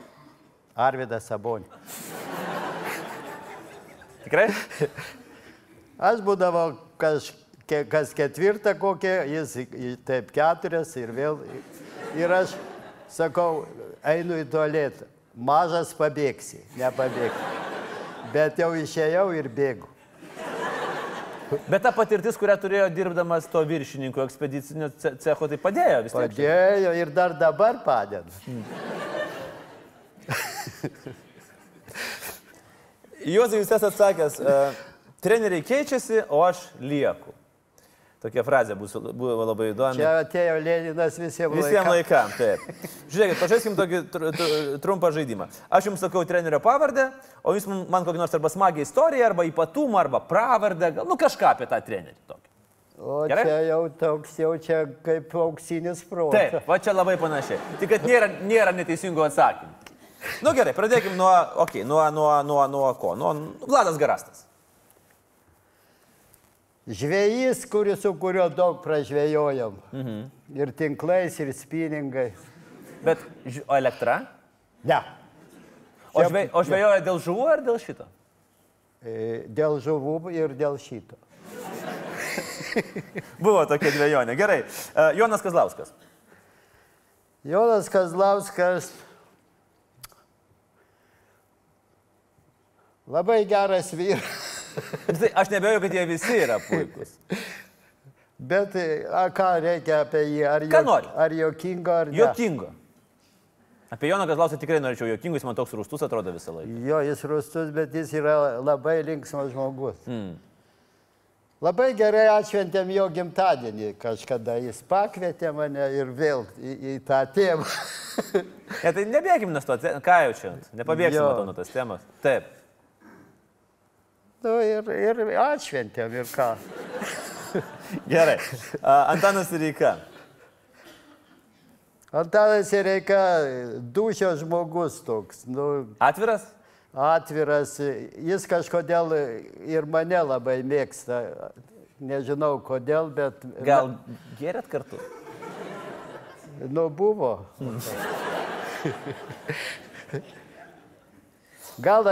Speaker 2: Arvidas Sabonė.
Speaker 1: Tikrai?
Speaker 2: Aš būdavau kaž, kas ketvirtą kokią, jis taip keturias ir vėl. Ir aš sakau, einu į tualetą. Mažas pabėgsi, nepabėgsi bet jau išėjau ir bėgu.
Speaker 1: Bet ta patirtis, kurią turėjo dirbdamas to viršininko ekspedicinio cecho, tai padėjo vis
Speaker 2: tiek. Padėjo ir dar dabar padeda. Hmm.
Speaker 1: Juozai, jūs esate atsakęs, uh, treneriai keičiasi, o aš lieku. Tokia frazė bus, buvo labai įdomi.
Speaker 2: Čia atėjo Leninas visiems
Speaker 1: Visiems laikam, taip. Žiūrėkit, pažaiskim tokį tr tr trumpą žaidimą. Aš jums sakau trenerio pavardę, o jūs man kokį nors arba smagią istoriją, arba ypatumą, arba pravardę, gal, nu kažką apie tą trenerį. Tokį.
Speaker 2: O
Speaker 1: Gerai?
Speaker 2: čia jau toks, jau čia kaip auksinis protas.
Speaker 1: Taip, va čia labai panašiai. Tik, kad nėra, nėra neteisingų atsakymų. Nu gerai, pradėkim nuo, okay, nuo, nuo, nuo, nuo ko? Nuo Vladas Garastas.
Speaker 2: Žvėjys, kuris, su kuriuo daug pražvėjojom. Mhm. Ir tinklais, ir spiningai.
Speaker 1: Bet o elektra?
Speaker 2: Ne.
Speaker 1: O, žvė, o žvėjoja dėl žuvų ar dėl šito?
Speaker 2: E, Dėl žuvų ir dėl šito. *laughs*
Speaker 1: Buvo tokia dviejonė. Gerai. E, Jonas Kazlauskas.
Speaker 2: Jonas Kazlauskas labai geras vyras.
Speaker 1: Aš nebejoju, kad jie visi yra puikūs.
Speaker 2: Bet e, a, ką reikia apie jį? Ar,
Speaker 1: Ką nori?
Speaker 2: ar jokingo, ar ne?
Speaker 1: Jokingo. Apie Joną Kazlauską tikrai norėčiau jokingo, jis man toks rūstus atrodo visą laiką.
Speaker 2: Jo, jis rustus, bet jis yra labai linksmas žmogus.
Speaker 1: Mm.
Speaker 2: Labai gerai atšventėm jo gimtadienį kažkada. Jis pakvietė mane ir vėl į, į tą tėvą. *laughs*
Speaker 1: Ne, tai nebėgim nuo to, ką jau čia, nepabėgsim
Speaker 2: Jo.
Speaker 1: nuo tos temos. Taip.
Speaker 2: Nu, ir, ir atšventėm ir ką. *laughs*
Speaker 1: Gerai. Antanas Reika.
Speaker 2: Antanas Reika, dušio žmogus toks, nu,
Speaker 1: Atviras?
Speaker 2: atviras. Jis kažkodėl ir mane labai mėgsta. Nežinau kodėl, bet...
Speaker 1: Gal gerėt kartu?
Speaker 2: Nu, buvo. *laughs* Gal,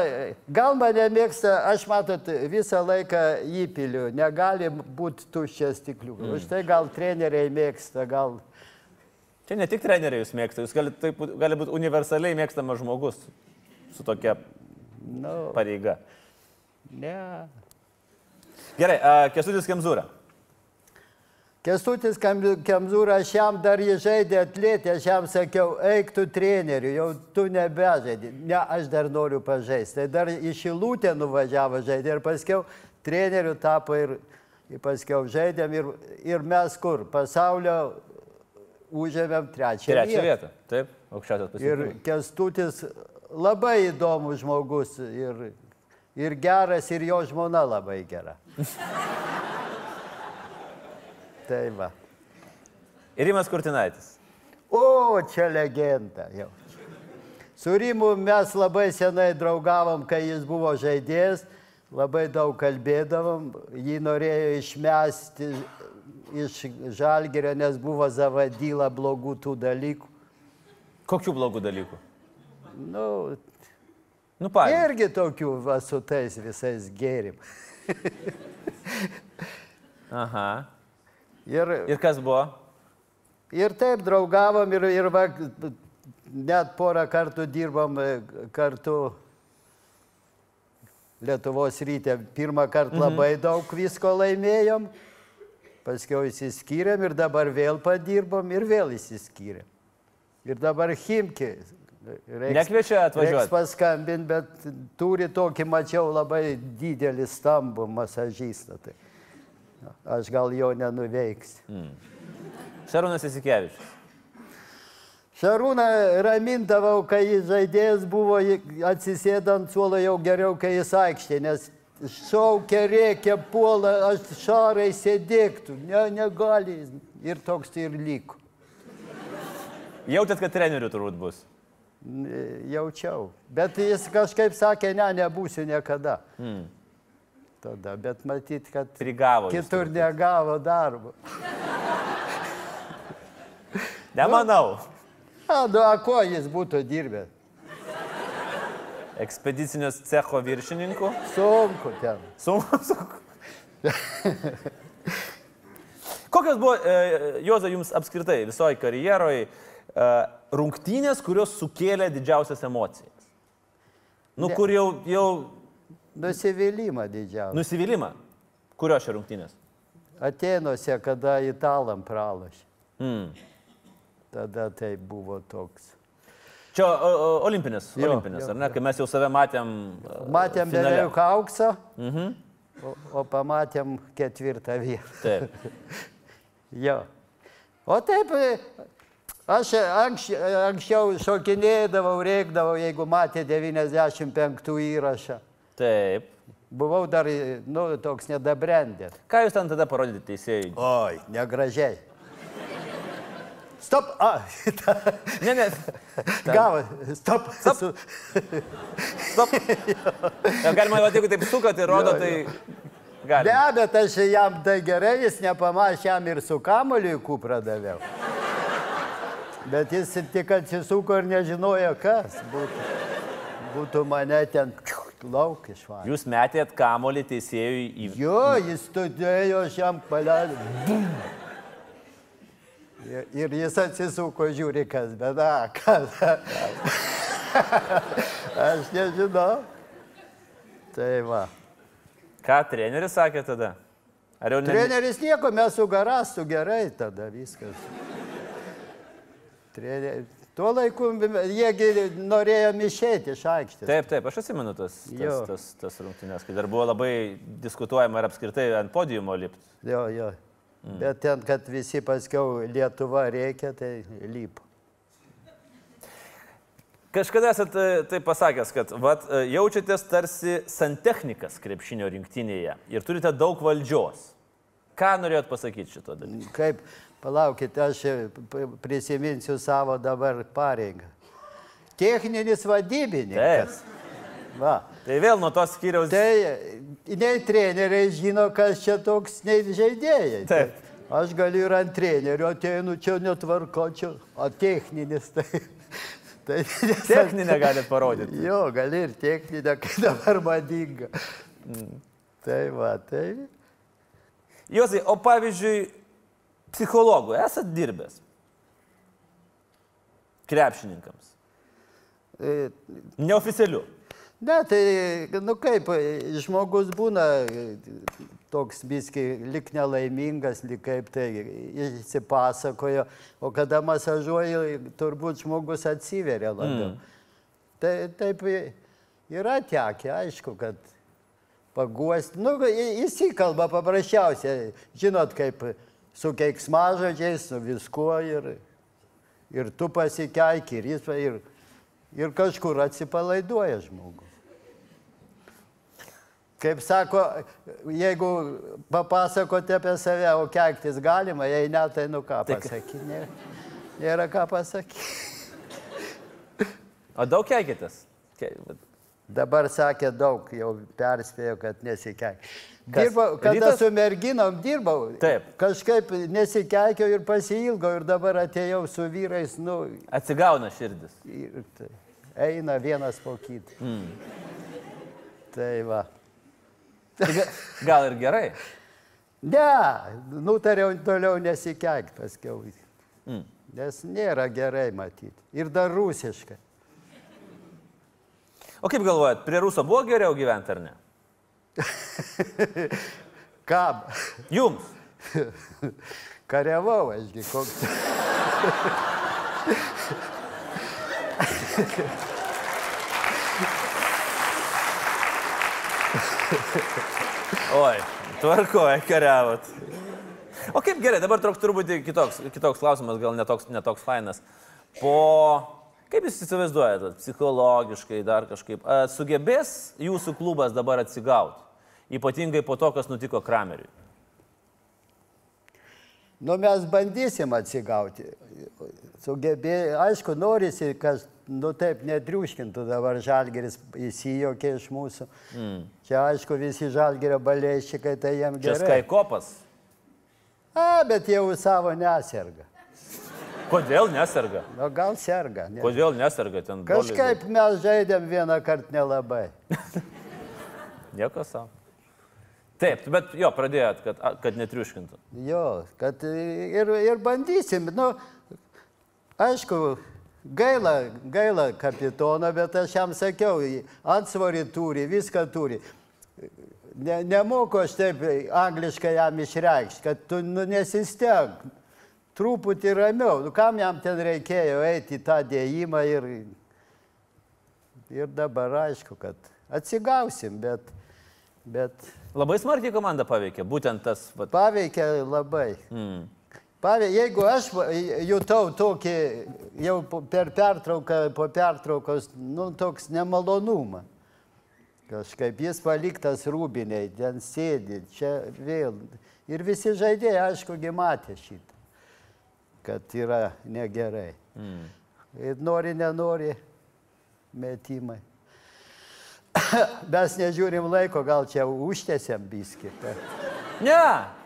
Speaker 2: gal mane mėgsta, aš matot, visą laiką įpiliu, negali būti tuščias stiklių. Mm. Už tai gal treneriai mėgsta, gal...
Speaker 1: Čia ne tik treneriai jūs mėgsta, jūs galite taip, gali būti universaliai mėgstamas žmogus su tokia
Speaker 2: Nu,
Speaker 1: pareiga.
Speaker 2: ne.
Speaker 1: Gerai, Kesutis Kemzūra.
Speaker 2: Kestutis Kemzūra, aš jam dar jį žaidė atlėtė, aš jam sakiau, eik tu treneriu, jau tu nebežaidži. Ne, aš dar noriu pažaisti. Tai dar į Šilutę nuvažiavo žaidė ir paskiau treneriu tapo ir, ir paskiau žaidėm ir, ir mes kur, pasaulio užėmėm trečią,
Speaker 1: Trečią vietą. Taip, aukščiausias
Speaker 2: Ir
Speaker 1: pasiekimas.
Speaker 2: Kestutis labai įdomus žmogus ir, ir geras, ir jo žmona labai gera. *laughs* tai va.
Speaker 1: Ir Rimas Kurtinaitis.
Speaker 2: O, čia legenda jau. Su Rimu mes labai senai draugavom, kai jis buvo žaidėjas, labai daug kalbėdavom, jį norėjo išmesti iš žalgerio, nes buvo zavadyla blogų tų dalykų.
Speaker 1: Kokių blogų dalykų?
Speaker 2: Nu,
Speaker 1: Nu, pavyzdžiui.
Speaker 2: irgi tokių va, su tais visais gėrim.
Speaker 1: Aha.
Speaker 2: Ir,
Speaker 1: Ir kas buvo?
Speaker 2: ir taip draugavom ir, ir va, net porą kartų dirbom e, kartu Lietuvos rytė. Pirmą kartą
Speaker 1: Mhm.
Speaker 2: labai daug visko laimėjom, paskui įsiskyrėm ir dabar vėl padirbom ir vėl įsiskyrėm. Ir dabar Himki.
Speaker 1: Nekviečia atvažiuot?
Speaker 2: Reiks paskambinti, bet turi tokį, mačiau, labai didelį stambų masažistą. Tai aš gal jo nenuveiksiu.
Speaker 1: Šarūnas Isikevičius.
Speaker 2: Šarūną ramindavau, kai jis žaidėjas buvo atsisėdant suolo jau geriau, kai jis aikštė, nes šaukia, rėkia, puola, aš šarai sėdėktų, ne, negali ir toks tai ir liko.
Speaker 1: Jautėt, kad trenerių turbūt bus.
Speaker 2: Jaučiau. Bet jis kažkaip sakė, ne, nebūsiu niekada.
Speaker 1: Mm.
Speaker 2: Tada, bet matyt, kad
Speaker 1: Prigavo.
Speaker 2: kitur negavo darbo.
Speaker 1: Nemanau.
Speaker 2: A, nu, a ko jis būtų dirbęs?
Speaker 1: Ekspedicinės cecho viršininku.
Speaker 2: Sunku ten.
Speaker 1: Sunku, sunku. Kokios buvo, e, Joza, jums apskritai visoji karjeroje e, rungtynės, kurios sukėlė didžiausias emocijas? Nu, kur jau, jau
Speaker 2: Nusivylimą didžiausią.
Speaker 1: nusivylimą. Kurios čia rungtynės?
Speaker 2: Atenuose, kada italam pralašė.
Speaker 1: Mm.
Speaker 2: Tada tai buvo toks.
Speaker 1: Čia o, o, olimpinės,
Speaker 2: Jo,
Speaker 1: olimpinės,
Speaker 2: jo,
Speaker 1: ar ne? Kai mes jau save matėm. e,
Speaker 2: Matėm
Speaker 1: finale.
Speaker 2: beveik auksą.
Speaker 1: Mhm.
Speaker 2: o, o pamatėm ketvirtą vietą.
Speaker 1: Taip. *laughs*
Speaker 2: Jo. O taip, e, aš anks, anksčiau šokinėdavau, reikdavau, jeigu matė 95 įrašą.
Speaker 1: Taip.
Speaker 2: Buvau dar, nu, toks nedabrendęs.
Speaker 1: Ką jūs ten tada parodėte teisėjai?
Speaker 2: Oi, negražiai. Stop. A,
Speaker 1: Ne, ne.
Speaker 2: gavo. Stop.
Speaker 1: Stop.
Speaker 2: Su-
Speaker 1: Stop. Ja, galima, va, jeigu taip sukat ir rodo,
Speaker 2: Jo,
Speaker 1: tai
Speaker 2: Be
Speaker 1: galima.
Speaker 2: abejo, aš jam tai gerai, jis nepamašė, jam ir su kamoliu į kuprą daviau. Bet jis tik atsisuko ir nežinojo, kas būtų. Būtų mane ten lauk išvarė.
Speaker 1: Jūs metėt kamolį teisėjui į...
Speaker 2: Jo, jis studėjo, aš jam paleidau. Bum. Ir, ir jis atsisuko, žiūri, kas, bet, a, kas. aš nežinau. Tai va.
Speaker 1: Ką treneris sakė tada? Ar jau ne?
Speaker 2: Treneris nieko, mes su garastu gerai tada viskas. Trener... Tuo laiku jiegi norėjo išėti iš aikštės.
Speaker 1: Taip, taip, aš atsimenu tas, tas, tas, tas rungtynės, kai dar buvo labai diskutuojama ar apskritai ant podiumo lipti.
Speaker 2: Jo, jo. Mm. Bet ten, kad visi paskiau Lietuva reikia, tai lyp.
Speaker 1: Kažkada esate tai pasakęs, kad vat, e, jaučiatės tarsi santechnikas krepšinio rinktinėje ir turite daug valdžios. Ką norėjot pasakyti šito dalyko?
Speaker 2: Kaip, palaukit, aš prisiminsiu savo dabar pareigą. Techninis vadybininkas. Va.
Speaker 1: Tai vėl nuo tos skyriaus.
Speaker 2: Tai nei treneriai žino, kas čia toks, nei žaidėjai.
Speaker 1: Taip.
Speaker 2: Aš galiu ir ant trenerių ateinu, čia netvarko, čia, o techninis tai. *laughs* tai
Speaker 1: Techninę galite parodyti.
Speaker 2: Jo, gali ir techninę, kai dabar madinga. Tai va, tai.
Speaker 1: Josai, o pavyzdžiui, psichologų esat dirbęs? Krepšininkams.
Speaker 2: e,
Speaker 1: Neoficialiu.
Speaker 2: Ne, tai, nu kaip, žmogus būna e, toks viski lik nelaimingas, lik kaip tai įsipasakojo, o kada masažuoji, turbūt žmogus atsiveria labiau. Mm. Tai taip yra tekę, aišku, kad paguosti, nu, įsikalba paprasčiausiai, žinot, kaip su keiksmažodžiais, su viskuo ir, ir tu pasikeiki, ir jis, ir, ir kažkur atsipalaiduoja žmogus. Kaip sako, jeigu papasakoti apie save, o keiktis galima, jei ne, tai nu ką pasakyti. Nėra, nėra ką pasakyti.
Speaker 1: O daug keikitės? Ke-
Speaker 2: Dabar sakė daug, jau perspėjo, kad nesikeik.
Speaker 1: Kas?
Speaker 2: Dirbau, kada
Speaker 1: Rytas?
Speaker 2: su merginom dirbau,
Speaker 1: Taip.
Speaker 2: kažkaip nesikeikiau ir pasilgau ir dabar atėjau su vyrais, nu,
Speaker 1: Atsigauna širdis.
Speaker 2: ir tai, eina vienas po kitą. Mm. Tai va.
Speaker 1: Ga- Gal ir gerai.
Speaker 2: Ne, nutariau toliau nesikeikti paskiau. Mm. Nes nėra gerai matyti. Ir dar rusiškai.
Speaker 1: O kaip galvojat, prie Ruso buvo geriau gyventi ar ne?
Speaker 2: Kam?
Speaker 1: Jums.
Speaker 2: Kariavau, ašgi koks.
Speaker 1: Oi, tvarkoja, kariavot. O kaip gerai, dabar toks turbūt kitoks, kitoks klausimas, gal netoks, netoks fainas. Po, kaip jūs įsivaizduojate, psichologiškai dar kažkaip, a, sugebės jūsų klubas dabar atsigauti? Ypatingai po to, kas nutiko Krameriui.
Speaker 2: Nu, mes bandysim atsigauti. Sugebė, aišku, norisi, kad, nu taip, netriuškintų dabar žalgeris įsijokė iš mūsų. Mm. Čia, aišku, visi žalgerio balėšikai, tai jiems
Speaker 1: Čia
Speaker 2: gerai.
Speaker 1: Skaikopas.
Speaker 2: A, bet jau savo neserga.
Speaker 1: Kodėl neserga?
Speaker 2: Nu, gal serga. Ne.
Speaker 1: Kodėl neserga ten? broliai?
Speaker 2: Kažkaip mes žaidėm vieną kartą nelabai. *laughs*
Speaker 1: Nieko savo. Taip, bet jo, pradėjot, kad, kad netriuškintų.
Speaker 2: Jo, kad ir, ir bandysim. Nu, aišku, gaila, gaila kapitono, bet aš jam sakiau, atsvarį turi, viską turi. Ne, nemoku aš taip angliškai jam išreikšti, kad tu nu, nesisteng. Truputį ramiau. Nu, kam jam ten reikėjo eiti į tą dėjimą ir, ir dabar aišku, kad atsigausim, bet Bet
Speaker 1: Labai smarkiai komanda paveikė, būtent tas... Vat,
Speaker 2: paveikia labai.
Speaker 1: mm.
Speaker 2: Paveikia, jeigu aš jutau tokį, jau per pertrauką, po pertraukos, nu, toks nemalonumą. Kažkaip jis paliktas rūbiniai, ten sėdi, čia vėl. Ir visi žaidėjai, aišku, matė šitą, kad yra negerai.
Speaker 1: Mm.
Speaker 2: Ir nori, nenori, metimai. *coughs* Mes nežiūrim laiko, gal čia užtėsiam biskį. bet
Speaker 1: Ne,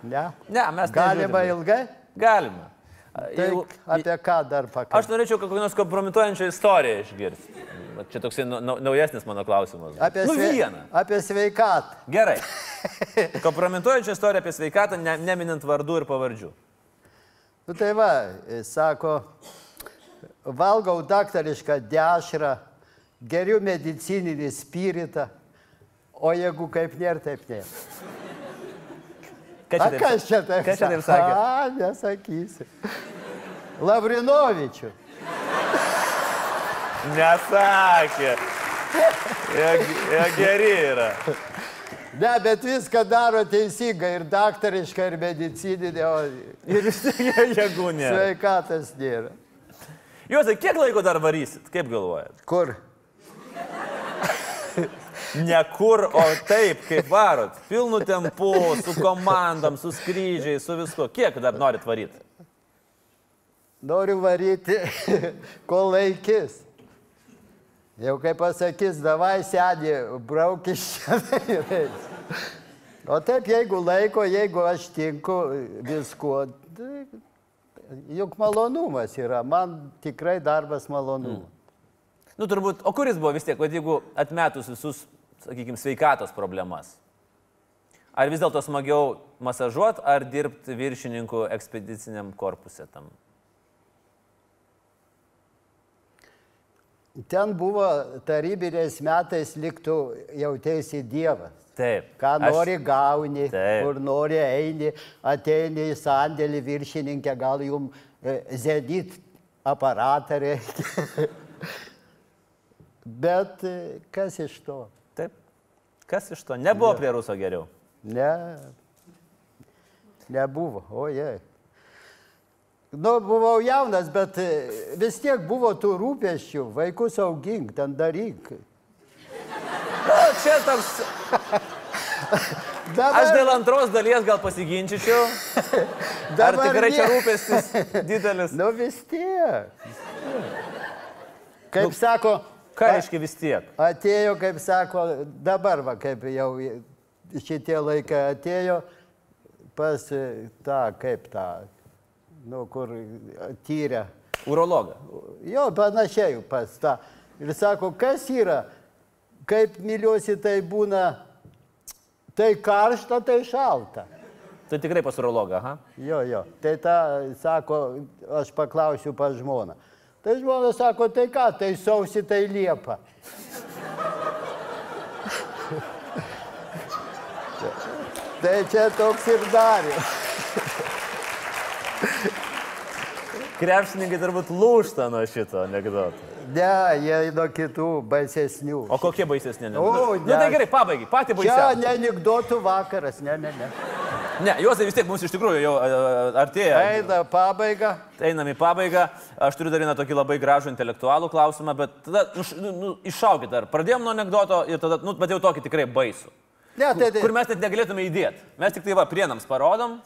Speaker 2: Ne?
Speaker 1: ne, mes
Speaker 2: Galima
Speaker 1: nežiūrim.
Speaker 2: ilgai?
Speaker 1: Galima.
Speaker 2: Tai
Speaker 1: Jeigu-
Speaker 2: apie ką dar
Speaker 1: Aš
Speaker 2: pakalbėti?
Speaker 1: norėčiau kokią nors kompromituojančią istoriją išgirsti. Čia toksai nau- nau- naujesnis mano klausimas.
Speaker 2: Apie,
Speaker 1: nu,
Speaker 2: sve-
Speaker 1: vieną.
Speaker 2: apie sveikatą.
Speaker 1: Gerai. *laughs* Kompromituojančią istoriją apie sveikatą, ne, neminint vardų ir pavardžių.
Speaker 2: Nu tai va, sako, valgau daktarišką dešrą, geriu medicininį spiritą, o jeigu kaip nėra, taip nėra.
Speaker 1: Ką čia taip-
Speaker 2: kas čia taip
Speaker 1: Kas čia taip sakė?
Speaker 2: A, nesakysiu. Lavrinovičių.
Speaker 1: Nesakė. Jie, jie geri yra.
Speaker 2: Ne, bet viską daro teisingai ir daktarišką, ir medicininį, o
Speaker 1: Ir jėgų *laughs* nėra.
Speaker 2: sveikatas nėra.
Speaker 1: Juozai, kiek laiko dar varysit? Kaip galvojat?
Speaker 2: Kur? *laughs*
Speaker 1: Ne kur, o taip, kaip varot. Pilnu tempu, su komandom, su skrydžiais, su viskuo. Kiek dar norit varyti?
Speaker 2: Noriu varyti, *laughs* kol laikys. Jau kaip pasakys, davai sėdi, braukis čia. O taip, jeigu laiko, jeigu aš tinku viskuo, tai juk malonumas yra, man tikrai darbas malonumas.
Speaker 1: Nu, turbūt, o kuris buvo vis tiek, kad jeigu atmetus visus, sakykime, sveikatos problemas? Ar vis dėlto smagiau masažuot, ar dirbti viršininkų ekspediciniam korpuse tam?
Speaker 2: Ten buvo tarybiniais metais liktų jautėsi Dievas.
Speaker 1: Taip.
Speaker 2: Ką
Speaker 1: Aš-
Speaker 2: nori gauni,
Speaker 1: Taip.
Speaker 2: kur nori eini, ateini į sandėlį viršininkę, gal jum e, zenit aparatą reikia. *laughs* Bet e, kas iš to?
Speaker 1: Taip. Kas iš to? Nebuvo prie ruso geriau.
Speaker 2: Ne, nebuvo, ojei. Nu, buvau jaunas, bet e, vis tiek buvo tų rūpeščių, vaikus augink, ten daryk.
Speaker 1: O, čia toks. *laughs* Aš dėl antros dalies gal pasiginčičiau. *laughs* Ar
Speaker 2: Dabar
Speaker 1: tikrai čia rūpestis *laughs* didelis?
Speaker 2: Nu vis tiek. Kaip
Speaker 1: Nu,
Speaker 2: sako,
Speaker 1: Ką reiškia vis tiek?
Speaker 2: atėjo, kaip sako, dabar, va, kaip jau šitie laikai atėjo pas e, tą, kaip tą, nu, kur tyrė.
Speaker 1: Urologą.
Speaker 2: Jo, panašiai pas tą. Ir sako, kas yra, kaip myliuosi, tai būna, tai karšta, tai šalta.
Speaker 1: Tai tikrai pas urologą, aha.
Speaker 2: Jo, jo. Tai tą sako, aš paklausiu pas žmoną. Tai žmona sako, tai ką, tai sausi, tai liepa. *laughs* tai čia toks ir darė.
Speaker 1: Krepšininkai turbūt lūšta nuo šito anegdoto.
Speaker 2: Ne, jie nuo kitų baisesnių.
Speaker 1: O kokie baisesni
Speaker 2: O,
Speaker 1: anegdotai?
Speaker 2: ne.
Speaker 1: Nu tai gerai, pabaigai, pati
Speaker 2: Čia
Speaker 1: baisiausia.
Speaker 2: ne anegdotų vakaras, ne, ne, ne.
Speaker 1: Ne, Juozai vis tiek mums iš tikrųjų jau artėja.
Speaker 2: Eina pabaiga.
Speaker 1: Einam į pabaigą. Aš turiu dar vieną tokį labai gražų intelektualų klausimą, bet tada nu, nu, nu, iššaukit dar. Pradėjom nuo anegdoto ir tada, nu, bet jau tokį tikrai baisų.
Speaker 2: Ne, tai, tai.
Speaker 1: Kur mes net negalėtume įdėti. Mes tik tai va prienams parodom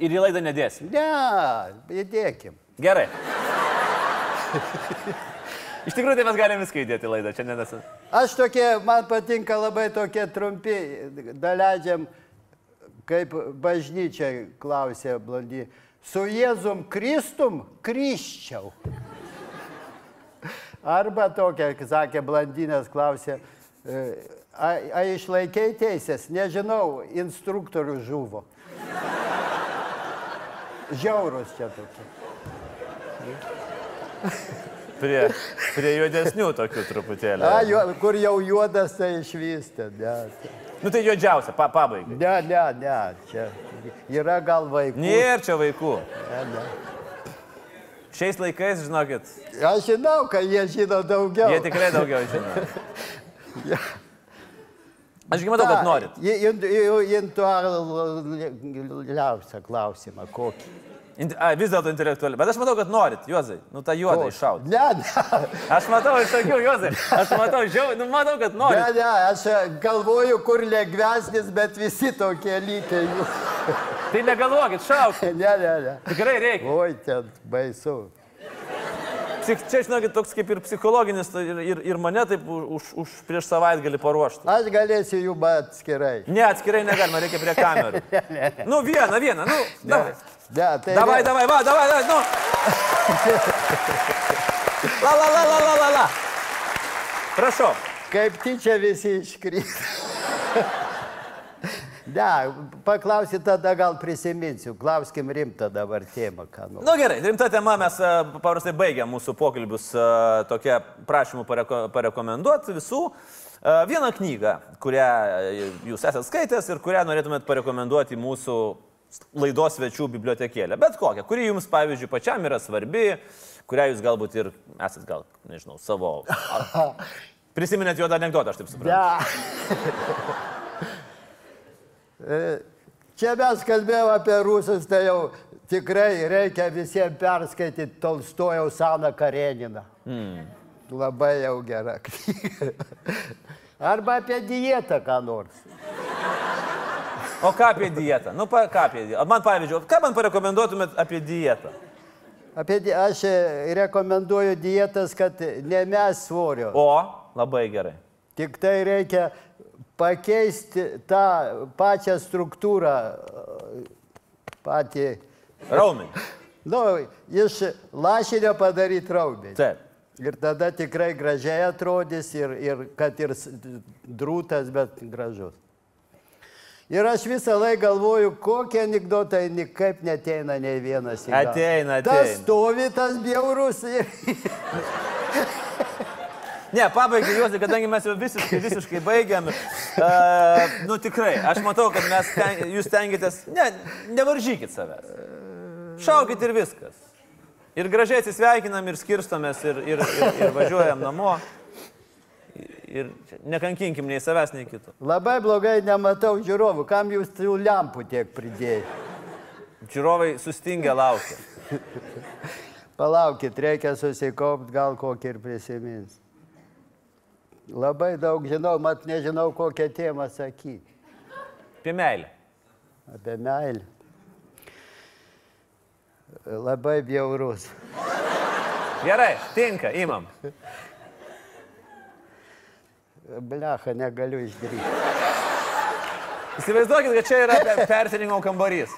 Speaker 1: ir į laidą nedėsim.
Speaker 2: Ne, įdėkim.
Speaker 1: Gerai. *laughs* Iš tikrųjų, tai mes galime viską įdėti į laidą, čia nedas.
Speaker 2: Aš tokie, man patinka labai tokie trumpi, daleidžiam, kaip bažnyčia klausė blondy. Su Jėzum Kristum kryščiau. Arba tokia, sakė blondinės, klausė, e, a, a išlaikiai teisės, nežinau, instruktorių žuvo. Žiaurus čia tokie.
Speaker 1: Prie, prie juodesnių tokių truputėlį.
Speaker 2: A, jo, kur jau juodas, tai išvystė. Ne,
Speaker 1: Nu tai juodžiausia, pa, pabaigai.
Speaker 2: ne, ne, ne, čia yra gal vaikų.
Speaker 1: Nėra čia vaikų.
Speaker 2: Ne, ne.
Speaker 1: Šiais laikais, žinokit,
Speaker 2: Aš žinau, kad jie žino daugiau.
Speaker 1: jie tikrai daugiau žino. *laughs* Ašgi matau, kad norit.
Speaker 2: Intualiausią klausimą kokį.
Speaker 1: A, vis dėlto intelektualiai. Bet aš matau, kad norit, Juozai. Nu, tą juodą iššaut.
Speaker 2: Ne, ne,
Speaker 1: Aš matau iš akių, Juozai. Aš matau, žiau, nu, matau, kad
Speaker 2: ne,
Speaker 1: norit.
Speaker 2: ne, aš galvoju, kur lengvesnis, bet visi tokie lygiai jų.
Speaker 1: Tai negalvokit, šauk. *laughs*
Speaker 2: Ne, ne, ne.
Speaker 1: Tikrai reikia.
Speaker 2: Oi, ten baisu.
Speaker 1: Psich, čia, žinokit, toks kaip ir psichologinis tai ir, ir, ir mane taip už, už prieš savaitgalį paruoštų.
Speaker 2: Aš galėsiu jų atskirai.
Speaker 1: Ne, atskirai negalima, reikia prie kamerų. *laughs* Nu, vieną, vieną, nu, davai.
Speaker 2: Ne, tai
Speaker 1: Davai,
Speaker 2: ne-
Speaker 1: davai, va, davai, davai, nu. *laughs* La, la, la, la, la, la, la. Prašau.
Speaker 2: Kaip tyčia visi iškrito. *laughs* Ne, paklausyt tada gal prisiminsiu. Klauskim rimtą dabar temą.
Speaker 1: Na nu, gerai, rimta tema, mes e, paprastai baigiam mūsų pokalbius e, tokia prašymų pareko, parekomenduoti visų. E, Vieną knygą, kurią jūs esate skaitęs ir kurią norėtumėt parekomenduoti mūsų laidos svečių bibliotekėlę. Bet kokią, kuri jums, pavyzdžiui, pačiam yra svarbi, kurią jūs galbūt ir esat gal, nežinau, savo... *laughs* Prisiminėt juodą anegdotą, aš taip suprantu.
Speaker 2: Ne. *laughs* E, Čia mes kalbėjome apie rusus, tai jau tikrai reikia visiems perskaityti Tolstojaus Saną Kareniną. Mm. Labai jau gera knyga. Arba apie dietą ką nors.
Speaker 1: O ką apie dietą? Nu, pa, ką apie dietą? Man, pavyzdžiui, ką man parekomenduotumėt apie dietą?
Speaker 2: Apie, di- aš e, rekomenduoju dietas, kad nemes svorio.
Speaker 1: O, labai gerai.
Speaker 2: Tik tai reikia pakeisti tą pačią struktūrą, e, patį,
Speaker 1: Raumenį. *laughs*
Speaker 2: nu, iš lašinio padaryti raumenį.
Speaker 1: Taip.
Speaker 2: Ir tada tikrai gražiai atrodys ir, ir kad ir drūtas, bet gražus. Ir aš visą laiką galvoju, kokie anegdotai nikaip neteina nei vienas galvą.
Speaker 1: Ateina,
Speaker 2: Tas
Speaker 1: ateina.
Speaker 2: stovi, tas bjaurus. Ir... *laughs*
Speaker 1: Ne, pabaigai juos, kadangi mes jau visiškai, visiškai baigiam. Uh, nu tikrai, aš matau, kad mes, ten, jūs tengiatės, ne, nevaržykit savęs. Šaukit ir viskas. Ir gražiai atsisveikinam, ir skirstomės, ir, ir, ir, ir važiuojam namo. Ir nekankinkim nei savęs, nei kito.
Speaker 2: Labai blogai nematau žiūrovų, kam jūs tų lempų tiek pridėjai.
Speaker 1: Žiūrovai sustingę laukia.
Speaker 2: Palaukit, reikia susikaupti, gal kokį ir prisimins. Labai daug žinau, mat nežinau, kokią temą sakyti.
Speaker 1: Apie meilę.
Speaker 2: Apie meilę. Labai bjaurus.
Speaker 1: Gerai, tinka, imam.
Speaker 2: Blecha, negaliu išdrįsti.
Speaker 1: Įsivaizduokit, kad čia yra pe- persirengimo kambarys.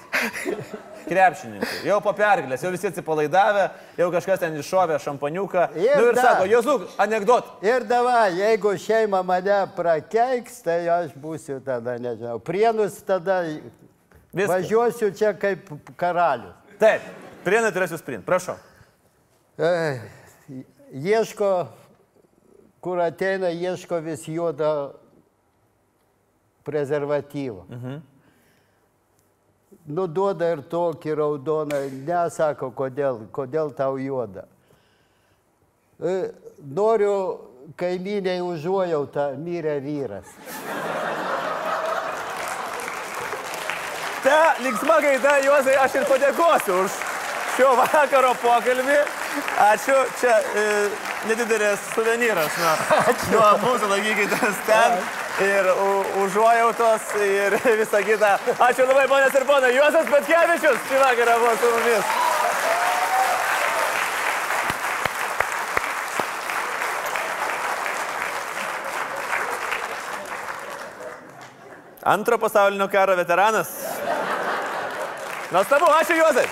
Speaker 1: Krepšininkai. Jau po pergalės, jau visi atsipalaidavę, jau kažkas ten iššovė šampaniuką.
Speaker 2: Ir
Speaker 1: Nu ir
Speaker 2: dar.
Speaker 1: sako, Jozuk, anegdot.
Speaker 2: Ir davai, jeigu šeima mane prakeiks, tai aš būsiu tada, nežinau, prienus tada
Speaker 1: Viskas.
Speaker 2: važiuosiu čia kaip karalius.
Speaker 1: Taip, prienai turėsiu sprint. Prašau.
Speaker 2: E, Ieško, kur ateina, ieško vis juodą prezervatyvą. Mhm. Nuduoda ir tokį raudoną, nesako, kodėl, kodėl tau juoda. E, Noriu kaiminiai užuojautą, mirė vyras.
Speaker 1: Ta linksma gaida, Juozai, aš ir padėkosiu už šio vakaro pokalbį. Ačiū, čia e, nedidelis suvenyras nuo, nuo mūsų, laikykitės ten. Ir užuojautos ir *laughs* visa kita. Ačiū labai, ponės ir ponai. Juozas Petkevičius šį vakarą buvo su mumis. Antro pasaulinio karo veteranas. Nuostabu, ačiū Juozai.